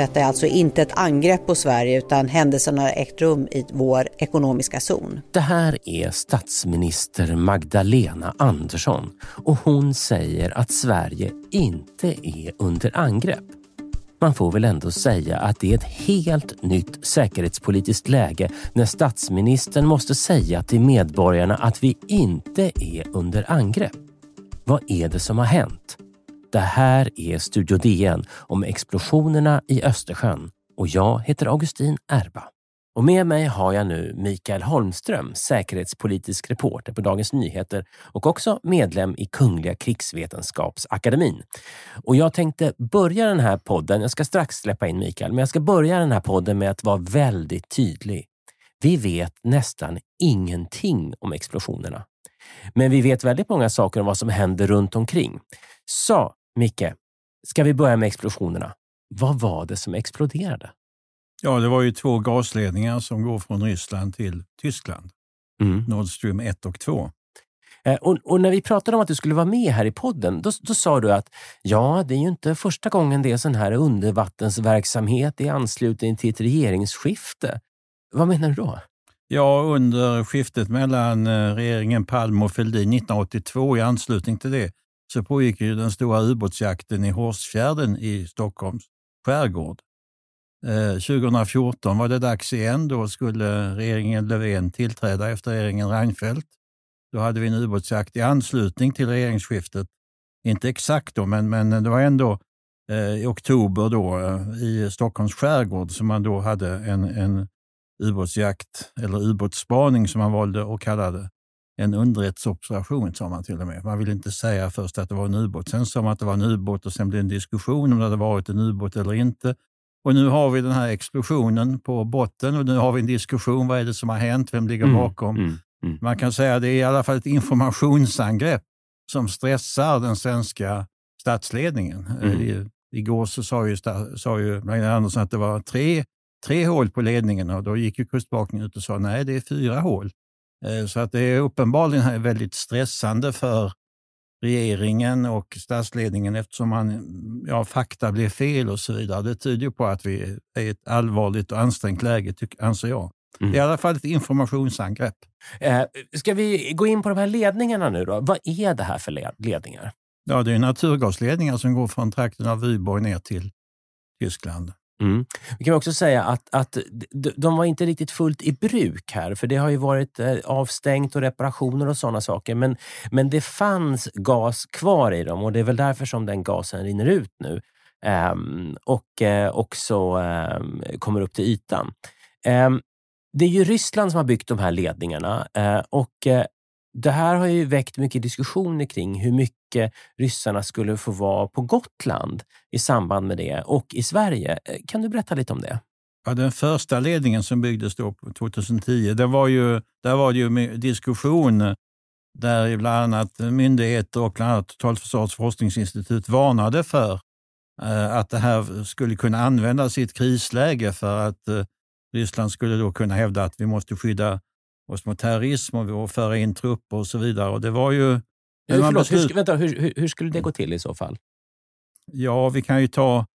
Detta är alltså inte ett angrepp på Sverige utan händelserna har ägt rum i vår ekonomiska zon. Det här är statsminister Magdalena Andersson och hon säger att Sverige inte är under angrepp. Man får väl ändå säga att det är ett helt nytt säkerhetspolitiskt läge när statsministern måste säga till medborgarna att vi inte är under angrepp. Vad är det som har hänt? Det här är Studio DN om explosionerna i Östersjön och jag heter Augustin Erba. Och med mig har jag nu Mikael Holmström, säkerhetspolitisk reporter på Dagens Nyheter och också medlem i Kungliga krigsvetenskapsakademin. Och jag tänkte börja den här podden, jag ska strax släppa in Mikael, men jag ska börja den här podden med att vara väldigt tydlig. Vi vet nästan ingenting om explosionerna. Men vi vet väldigt många saker om vad som händer runt omkring. Så Micke, ska vi börja med explosionerna? Vad var det som exploderade? Ja, det var ju två gasledningar som går från Ryssland till Tyskland. Mm. Nord Stream 1 och 2. Eh, och, och, när vi pratade om att du skulle vara med här i podden, då, då sa du att ja, det är ju inte första gången det är sån här undervattensverksamhet i anslutning till ett regeringsskifte. Vad menar du då? Ja, under skiftet mellan eh, regeringen Palme och Fälldin 1982 i anslutning till det så pågick ju den stora ubåtsjakten i Hårsfjärden i Stockholms skärgård. Eh, 2014 var det dags igen. Då skulle regeringen Löfven tillträda efter regeringen Reinfeldt. Då hade vi en ubåtsjakt i anslutning till regeringsskiftet. Inte exakt då, men, men det var ändå eh, i oktober då, eh, i Stockholms skärgård som man då hade en, en ubåtsjakt, eller ubåtsspaning som man valde att kalla det en underrättelseoperation, sa man till och med. Man ville inte säga först att det var en ubåt. Sen sa man att det var en ubåt och sen blev det en diskussion om det hade varit en ubåt eller inte. Och nu har vi den här explosionen på botten och nu har vi en diskussion. Vad är det som har hänt? Vem ligger mm, bakom? Mm, mm. Man kan säga att det är i alla fall ett informationsangrepp som stressar den svenska statsledningen. Mm. I, igår så sa ju, sa ju Magdalena Andersson att det var tre, tre hål på ledningen och då gick ju Kustbevakningen ut och sa nej, det är fyra hål. Eh, så att det är uppenbarligen väldigt stressande för regeringen och statsledningen eftersom man, ja, fakta blir fel och så vidare. Det tyder på att vi är i ett allvarligt och ansträngt läge, anser jag. Mm. Det är i alla fall ett informationsangrepp. Eh, ska vi gå in på de här ledningarna nu då? Vad är det här för ledningar? Ja, det är naturgasledningar som går från trakten av Vyborg ner till Tyskland. Mm. Vi kan också säga att, att de var inte riktigt fullt i bruk här, för det har ju varit eh, avstängt och reparationer och sådana saker. Men, men det fanns gas kvar i dem och det är väl därför som den gasen rinner ut nu um, och uh, också um, kommer upp till ytan. Um, det är ju Ryssland som har byggt de här ledningarna eh, och det här har ju väckt mycket diskussioner kring hur mycket ryssarna skulle få vara på Gotland i samband med det och i Sverige. Eh, kan du berätta lite om det? Ja, den första ledningen som byggdes då 2010, det var ju, där var det ju diskussion där bland annat myndigheter och bland annat Totalförsvarets forskningsinstitut varnade för eh, att det här skulle kunna användas i ett krisläge för att eh, Ryssland skulle då kunna hävda att vi måste skydda oss mot terrorism och föra in trupper och så vidare. Och det var ju... Hur, förlåt, beslut... hur, vänta, hur, hur, skulle det gå till i så fall? Ja, vi kan ju ta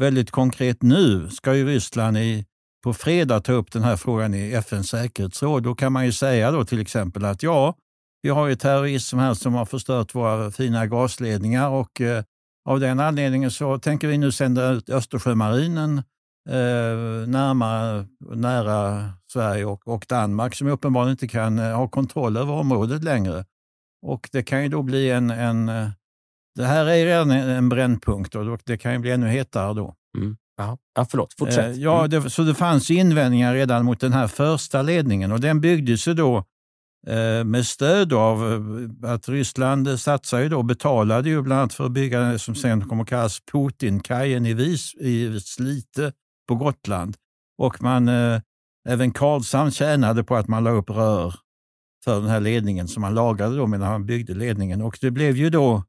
väldigt konkret nu ska ju Ryssland i, på fredag ta upp den här frågan i FNs säkerhetsråd. Då kan man ju säga då till exempel att ja, vi har ju terrorism här som har förstört våra fina gasledningar och eh, av den anledningen så tänker vi nu sända ut Östersjömarinen eh, närmare, nära Sverige och, och Danmark som uppenbarligen inte kan eh, ha kontroll över området längre. Och det kan ju då bli en, en eh, det här är redan en brännpunkt och det kan ju bli ännu hetare då. Mm. Ja, förlåt, fortsätt. Eh, ja, mm. det, så det fanns invändningar redan mot den här första ledningen och den byggdes ju då med stöd av att Ryssland satsade då, betalade ju bland annat för att bygga det som sen kommer att kallas Putinkajen i, Vis, i Slite på Gotland. Och man, eh, även Karlshamn tjänade på att man la upp rör för den här ledningen som man lagade då medan man byggde ledningen. Och det blev ju då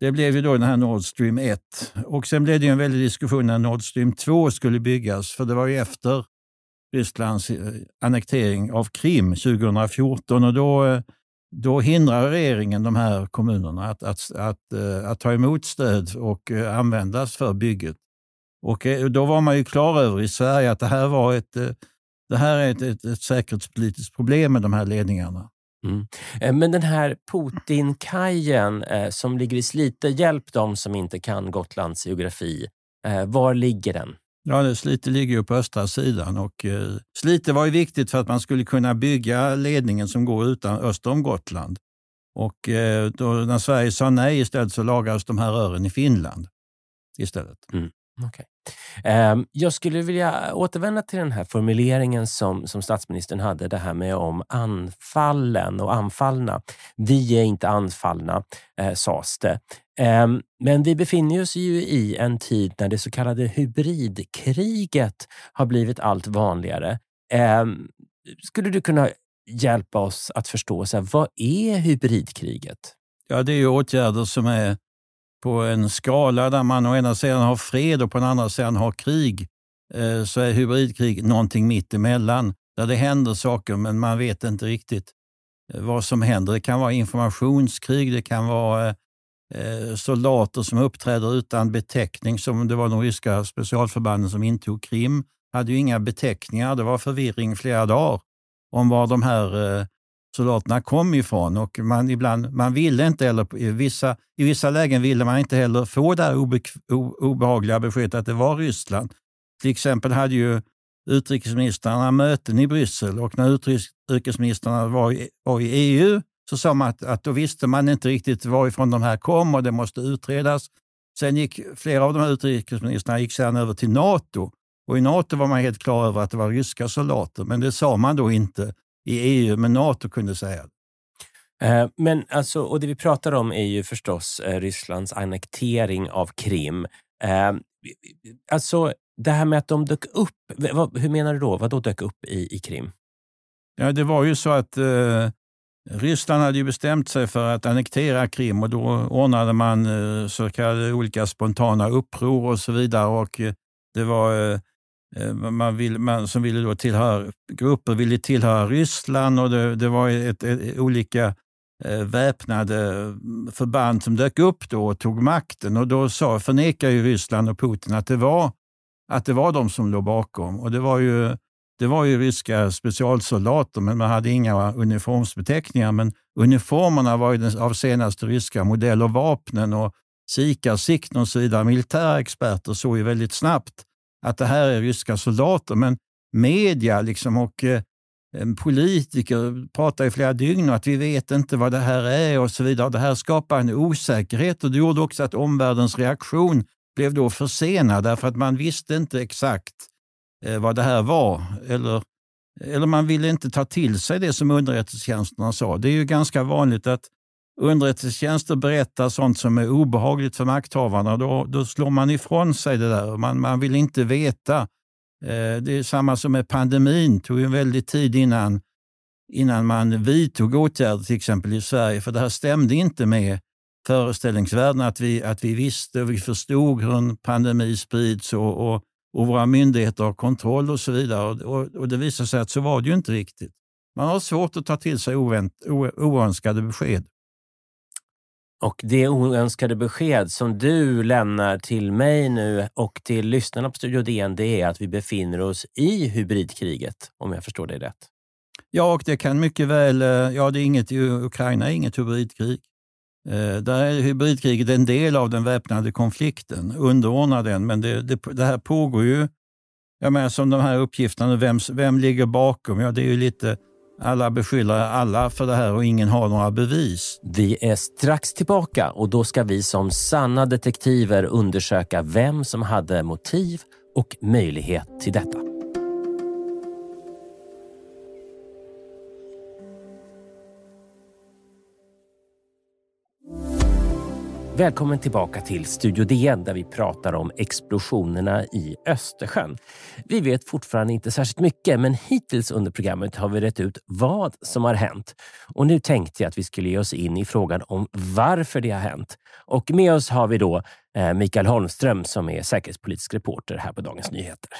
Det blev ju då den här Nord Stream 1. Och sen blev det en väldig diskussion när Nord Stream 2 skulle byggas, för det var ju efter Rysslands eh, annektering av Krim 2014 och då, eh, då hindrar regeringen de här kommunerna att, att, att, eh, att ta emot stöd och användas för bygget. Och då var man ju klar över i Sverige att det här, var ett, det här är ett, ett, ett säkerhetspolitiskt problem med de här ledningarna. Mm. Men den här Putinkajen eh, som ligger i Slite, hjälp de som inte kan Gotlands geografi. Eh, var ligger den? Ja, Slite ligger ju på östra sidan och eh, Slite var ju viktigt för att man skulle kunna bygga ledningen som går utan, öster om Gotland. Och eh, då, när Sverige sa nej istället så lagades de här rören i Finland istället. Mm. Okay. Ehm, jag skulle vilja återvända till den här formuleringen som, som statsministern hade, det här med om anfallen och anfallna. Vi är inte anfallna, eh, sades det. Ehm, men vi befinner oss ju i en tid när det så kallade hybridkriget har blivit allt vanligare. Ehm, skulle du kunna hjälpa oss att förstå, så här, vad är hybridkriget? Ja, det är åtgärder som är på en skala där man å ena sidan har fred och på den andra sidan har krig, eh, så är hybridkrig någonting mitt emellan. Där det händer saker men man vet inte riktigt eh, vad som händer. Det kan vara informationskrig, det kan vara eh, soldater som uppträder utan beteckning, som det var de ryska specialförbanden som intog Krim. hade ju inga beteckningar, det var förvirring flera dagar om var de här soldaterna kom ifrån. Och man, ibland, man ville inte heller, i vissa, i vissa lägen ville man inte heller få det här obehagliga beskedet att det var Ryssland. Till exempel hade ju utrikesministrarna möten i Bryssel och när utrikesministrarna var i, var i EU så sa man att, att då visste man inte riktigt varifrån de här kom och det måste utredas. Sen gick flera av de här utrikesministrarna gick sedan över till Nato och i Nato var man helt klar över att det var ryska soldater, men det sa man då inte i EU, men Nato kunde säga eh, men alltså, och det vi pratar om är ju förstås eh, Rysslands annektering av Krim. Eh, alltså det här med att de dök upp, hur menar du då? Vad då dök upp i, i Krim? Ja, det var ju så att eh, Ryssland hade ju bestämt sig för att annektera Krim och då ordnade man eh, så kallade olika spontana uppror och så vidare. Och eh, det var Eh, man, vill, man som ville då tillhöra, grupper ville tillhöra Ryssland och det, det var ett, ett, olika eh, väpnade mm, förband som dök upp då och tog makten. Och då sa, förnekade ju Ryssland och Putin att det var, att det var de som låg bakom. Och det var ju, det var ju ryska specialsoldater, men man hade inga uniformsbeteckningar. Men uniformerna var ju den, av senaste ryska modell och vapnen och sikarsikten och så vidare. Militära experter såg ju väldigt snabbt att det här är ryska soldater. Men media liksom och eh, eh, politiker pratar i flera dygn om att vi vet inte vad det här är och så vidare. Det här skapar en osäkerhet och det gjorde också att omvärldens reaktion blev då försenad därför att man visste inte exakt eh, vad det här var. Eller, eller man ville inte ta till sig det som underrättelsetjänsterna sa. Det är ju ganska vanligt att underrättelsetjänster berättar sånt som är obehagligt för makthavarna, då, då slår man ifrån sig det där. Man, man vill inte veta. Eh, det är samma som med pandemin. Det tog en väldig tid innan, innan man vidtog åtgärder, till exempel i Sverige, för det här stämde inte med föreställningsvärlden att vi, att vi visste och vi förstod hur en pandemi sprids och, och, och våra myndigheter har kontroll och så vidare. Och, och, och det visade sig att så var det ju inte riktigt. Man har svårt att ta till sig ovänt, oönskade besked. Och det oönskade besked som du lämnar till mig nu och till lyssnarna på Studio DN, det är att vi befinner oss i hybridkriget, om jag förstår dig rätt. Ja, och det kan mycket väl... Eh, ja, det är inget, Ukraina är inget hybridkrig. Eh, där är hybridkriget en del av den väpnade konflikten, underordnad den, men det, det, det här pågår ju. Jag menar, som de här uppgifterna, vem, vem ligger bakom? Ja, det är ju lite alla beskyller alla för det här och ingen har några bevis. Vi är strax tillbaka och då ska vi som sanna detektiver undersöka vem som hade motiv och möjlighet till detta. Välkommen tillbaka till Studio DN där vi pratar om explosionerna i Östersjön. Vi vet fortfarande inte särskilt mycket, men hittills under programmet har vi rätt ut vad som har hänt. Och nu tänkte jag att vi skulle ge oss in i frågan om varför det har hänt. Och med oss har vi då eh, Mikael Holmström som är säkerhetspolitisk reporter här på Dagens Nyheter.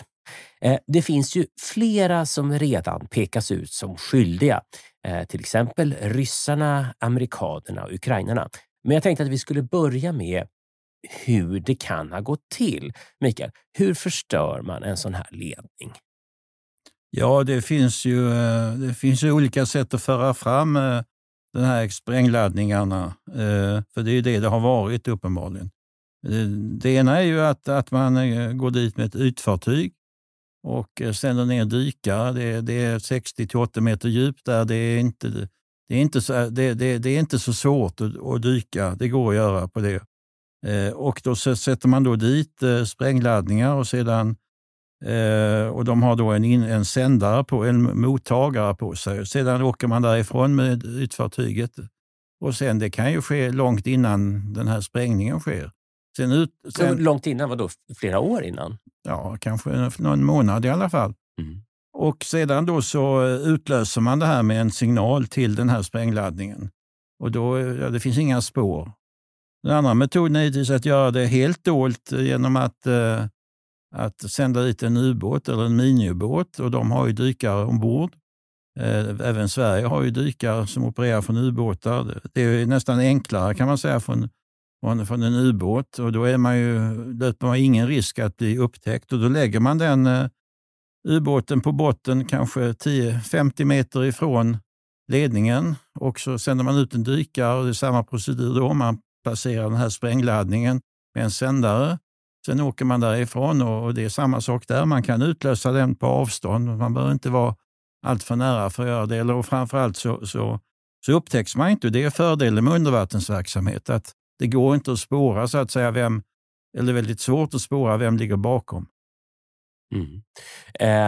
Eh, det finns ju flera som redan pekas ut som skyldiga. Eh, till exempel ryssarna, amerikanerna och ukrainarna. Men jag tänkte att vi skulle börja med hur det kan ha gått till. Mikael, hur förstör man en sån här ledning? Ja, det finns ju, eh, det finns ju olika sätt att föra fram eh, de här sprängladdningarna. Eh, för det är ju det det har varit uppenbarligen. Det ena är ju att, att man går dit med ett ytfartyg och sänder ner dykare. Det, det är 60 till 80 meter djupt där. Det är inte det är inte så, det, det, det är inte så svårt att, att, dyka. Det går att göra på det. Eh, och då sätter man då dit eh, sprängladdningar och sedan eh, och de har då en, in, en sändare på, en mottagare på sig. Sedan åker man därifrån med ytfartyget. Och sen, det kan ju ske långt innan den här sprängningen sker. Sen ut, sen, långt innan? Vadå? Flera år innan? Ja, kanske någon månad i alla fall. Mm. Och sedan då så eh, utlöser man det här med en signal till den här sprängladdningen. Och då, eh, ja, det finns inga spår. Den andra metoden är givetvis att göra det helt dolt eh, genom att, eh, att sända dit en ubåt eller en miniubåt och de har ju dykare ombord. Eh, även Sverige har ju dykare som opererar från ubåtar. Det är nästan enklare kan man säga från, från, från en ubåt och då är man ju, löper man ingen risk att bli upptäckt och då lägger man den eh, ubåten på botten kanske 10-50 meter ifrån ledningen och så sänder man ut en dykare och det är samma procedur då. Man placerar den här sprängladdningen med en sändare. Sen åker man därifrån och det är samma sak där. Man kan utlösa den på avstånd. Man behöver inte vara allt för nära för att göra det. Och framförallt så, så, så upptäcks man inte. Det är fördelen med undervattensverksamhet, att det går inte att spåra så att säga vem, eller väldigt svårt att spåra vem ligger bakom. Mm.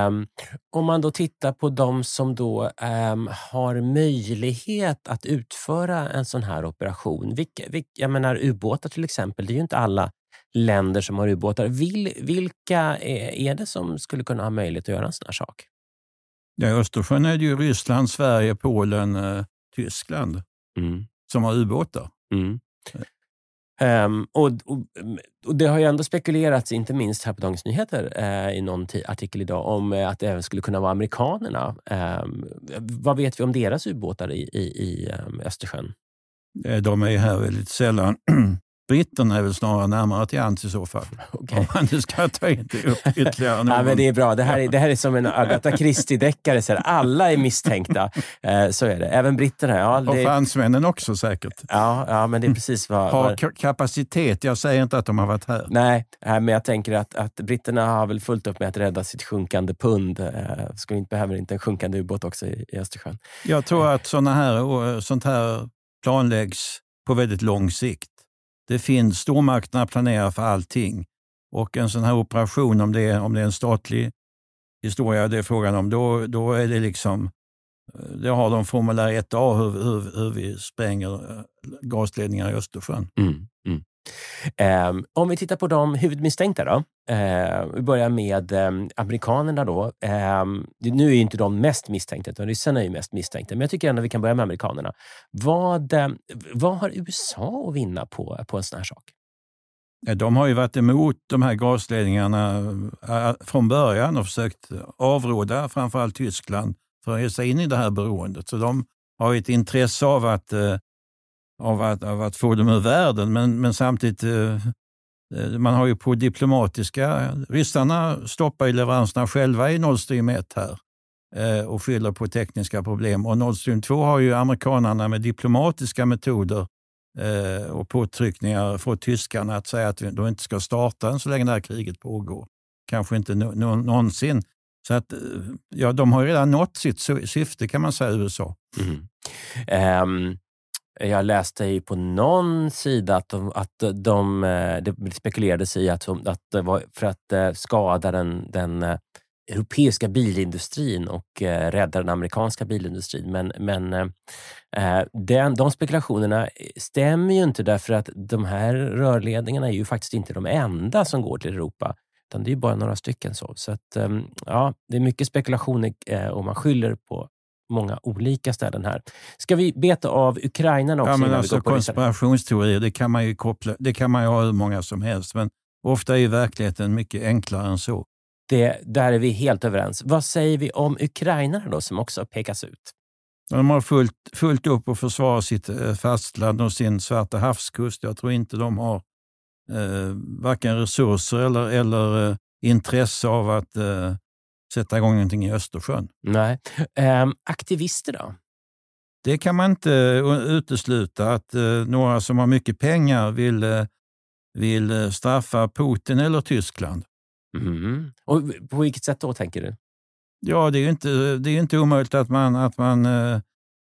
Um, om man då tittar på de som då um, har möjlighet att utföra en sån här operation. Vilka, vilka, jag menar ubåtar till exempel, det är ju inte alla länder som har ubåtar. Vil, vilka är, är, det som skulle kunna ha möjlighet att göra en sån här sak? Ja, I Östersjön är det ju Ryssland, Sverige, Polen, eh, Tyskland mm. som har ubåtar. Mm. Um, och, och, mm, och, Det har ju ändå spekulerats, inte minst här på Dagens Nyheter uh, i någon artikel idag, om uh, att det även skulle kunna vara amerikanerna. Um, vad vet vi om deras ubåtar i, i, i um, Östersjön? Eh, de är här väldigt sällan. Britterna är väl snarare närmare till hands i så fall. Okay. Om man nu ska ta in det ytterligare någon. ja, men Det är bra. Det här är, det här är som en Agatha Christie-deckare. Alla är misstänkta. Eh, så är det. Även britterna. Ja, det... Och fransmännen också säkert. Ja, ja men det är precis vad... Har kapacitet. Jag säger inte att de har varit här. Nej, men jag tänker att, att britterna har väl fullt upp med att rädda sitt sjunkande pund. Eh, ska inte, behöver inte en sjunkande ubåt också i, i Östersjön. Jag tror att såna här, sånt här planläggs på väldigt lång sikt. Det finns, stormakterna planerar för allting. Och en sån här operation, om det är, om det är en statlig historia det är frågan om, då, då är det liksom, eh, då har de formulär 1A hur, hur, hur vi spränger eh, gasledningar i Östersjön. Mm, mm. Um, om vi tittar på de huvudmisstänkta då. Uh, vi börjar med um, amerikanerna. Då. Um, nu är inte de mest misstänkta, utan ryssarna är mest misstänkta. Men jag tycker ändå att vi kan börja med amerikanerna. Vad, vad har USA att vinna på, på en sån här sak? De har ju varit emot de här gasledningarna eh, eh, från början och försökt avråda framförallt Tyskland för att ge sig in i det här beroendet. Så de har ett intresse av att eh, av att, av att få dem ur världen. Men, men samtidigt, eh, eh, man har ju på diplomatiska... Ryssarna stoppar ju leveranserna själva i Nord Stream 1 här eh, och skyller på tekniska problem. Och Nord Stream 2 har ju amerikanerna med diplomatiska metoder eh, och påtryckningar fått tyskarna att säga att de inte ska starta än så länge det här kriget pågår. Kanske inte no, no, någonsin. Så att, eh, ja, de har ju redan nått sitt syfte kan man säga, USA. Mm. Um, jag läste på någon sida att, de, att de, eh, det spekulerades i att, att det var för att eh, skada den, den, eh, europeiska bilindustrin och eh, rädda den amerikanska bilindustrin. Men, men eh, den, de spekulationerna stämmer ju inte därför att de här rörledningarna är ju faktiskt inte de enda som går till Europa. Utan det är bara några stycken. så. så att, eh, ja, Det är mycket spekulationer och man skyller på många olika ställen här. Ska vi beta av Ukraina också? Ja, men alltså, konspirationsteorier, det kan, man ju koppla, det kan man ju ha hur många som helst. Men ofta är verkligheten mycket enklare än så. Det, där är vi helt överens. Vad säger vi om Ukraina då, som också pekas ut? De har fullt, fullt upp att försvara sitt eh, fastland och sin Svarta havskust. Jag tror inte de har eh, varken resurser eller, eller eh, intresse av att eh, sätta igång någonting i Östersjön. Nej. Eh, aktivister då? Det kan man inte utesluta att eh, några som har mycket pengar vill, eh, vill eh, straffa Putin eller Tyskland. Mm. Och På vilket sätt då, tänker du? Ja, det är inte, det är inte omöjligt att man, att man eh,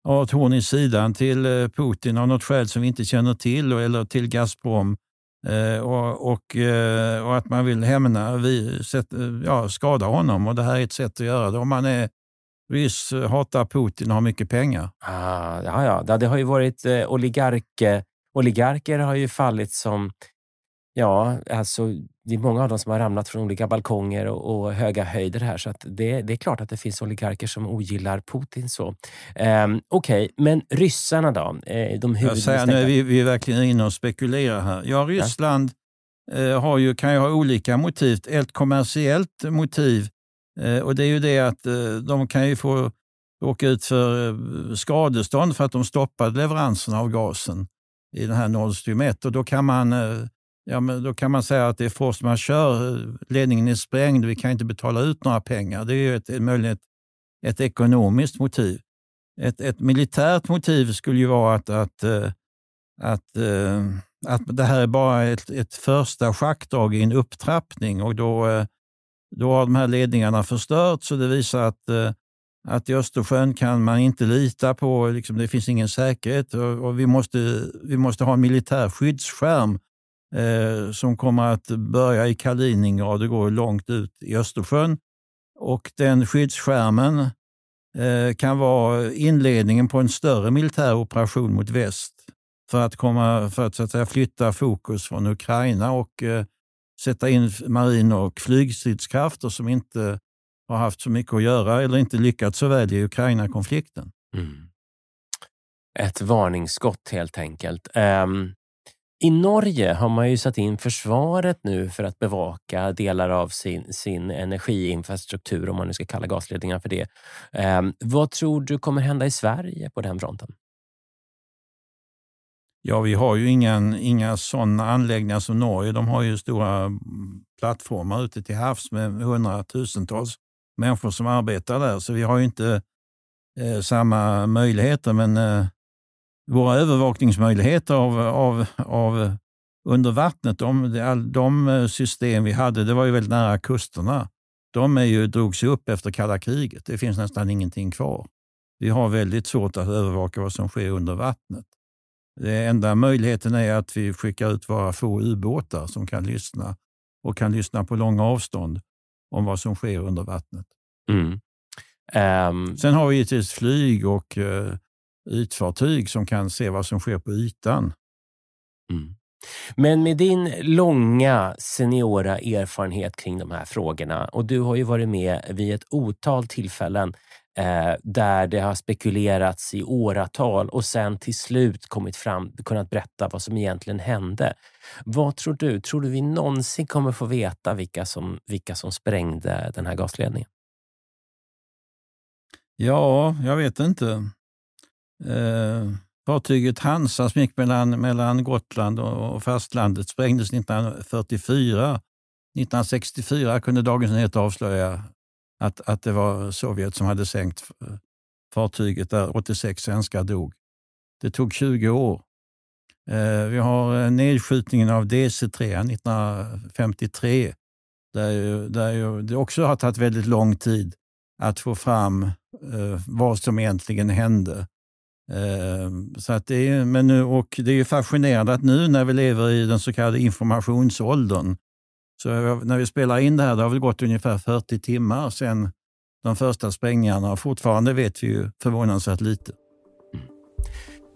har ett horn i sidan till eh, Putin av något skäl som vi inte känner till eller till Gazprom Eh, Eh, och, och, eh, och, att man vill hämna, vi, sätt, eh, ja, skada honom. Och Det här är ett sätt att göra det. Om man är ryss, hatar Putin och har mycket pengar. Ah, ja, ja. Det har ju varit eh, oligarker. Oligarker har ju fallit som Ja, alltså det är många av dem som har ramlat från olika balkonger och, och höga höjder här. Så det, det, är klart att det finns oligarker som ogillar Putin. så. Um, Okej, okay, men ryssarna då? Eh, de jag säger, nu är vi, vi är verkligen inne och spekulerar här. Ja, Ryssland ja. Eh, har ju, kan ju ha olika motiv. Ett kommersiellt motiv eh, och det är ju det att de kan ju få åka ut för skadestånd för att de stoppade leveranserna av gasen i den här Nord Stream 1. Och då kan man Ja, men då kan man säga att det är force majeure. Ledningen är sprängd. Vi kan inte betala ut några pengar. Det är ett, möjligen ett, ett ekonomiskt motiv. Ett, ett, militärt motiv skulle ju vara att, att, eh, att, eh, att det här är bara ett, ett första schackdrag i en upptrappning och då, eh, då har de här ledningarna förstörts och det visar att, att i Östersjön kan man inte lita på, liksom, det finns ingen säkerhet och, och vi, måste, vi måste ha en militär skyddsskärm eh, som kommer att börja i Kaliningrad och gå långt ut i Östersjön. Och den skyddsskärmen eh, kan vara inledningen på en större militär operation mot väst för att, komma, för att, så att säga, flytta fokus från Ukraina och eh, sätta in marin och flygstridskrafter som inte har haft så mycket att göra eller inte lyckats så väl i Ukraina-konflikten. Mm. Ett varningsskott helt enkelt. Um, i Norge har man ju satt in försvaret nu för att bevaka delar av sin, sin energiinfrastruktur, om man nu ska kalla gasledningar för det. Eh, vad tror du kommer hända i Sverige på den fronten? Ja, vi har ju inga, inga sådana anläggningar som Norge. De har ju stora plattformar ute till havs med hundratusentals människor som arbetar där, så vi har ju inte eh, samma möjligheter. Men eh, våra övervakningsmöjligheter av, av, av under vattnet, de, de system vi hade, det var ju väldigt nära kusterna. De är ju, drogs ju upp efter kalla kriget. Det finns nästan ingenting kvar. Vi har väldigt svårt att övervaka vad som sker under vattnet. Den enda möjligheten är att vi skickar ut våra få ubåtar som kan lyssna och kan lyssna på långa avstånd om vad som sker under vattnet. Mm. Um... Sen har vi givetvis flyg och uh, ytfartyg som kan se vad som sker på ytan. Mm. Men med din långa seniora erfarenhet kring de här frågorna och du har ju varit med vid ett otal tillfällen eh, där det har spekulerats i åratal och sen till slut kommit fram, kunnat berätta vad som egentligen hände. Vad tror du? Tror du vi någonsin kommer få veta vilka som, vilka som sprängde den här gasledningen? Ja, jag vet inte. Eh, fartyget Hansa som gick mellan, mellan Gotland och fastlandet sprängdes 1944. 1964 kunde Dagens Nyheter avslöja att, att det var Sovjet som hade sänkt fartyget där 86 svenskar dog. Det tog 20 år. Eh, vi har eh, nedskjutningen av DC-3 1953 där, där det också har tagit väldigt lång tid att få fram eh, vad som egentligen hände. Ehm, så att det är, men nu, och det är fascinerande att nu när vi lever i den så kallade informationsåldern Så när vi spelar in det här, det har väl gått ungefär 40 timmar sedan de första sprängningarna och fortfarande vet vi ju förvånansvärt lite.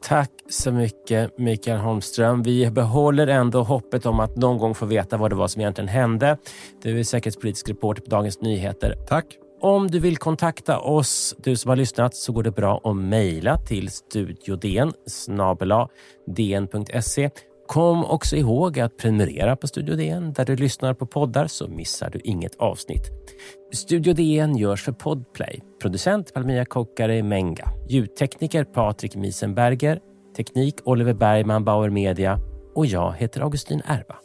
Tack så mycket Mikael Holmström. Vi behåller ändå hoppet om att någon gång få veta vad det var som egentligen hände. Du är säkerhetspolitisk reporter på Dagens Nyheter. Tack. Om du vill kontakta oss, du som har lyssnat, så går det bra att mejla till studiodn dn.se. Kom också ihåg att prenumerera på Studio DN där du lyssnar på poddar så missar du inget avsnitt. Studio DN görs för Podplay. Producent Palmia Kokkare Menga. Ljudtekniker Patrik Miesenberger. Teknik Oliver Bergman Bauer Media. Och jag heter Augustin Erba.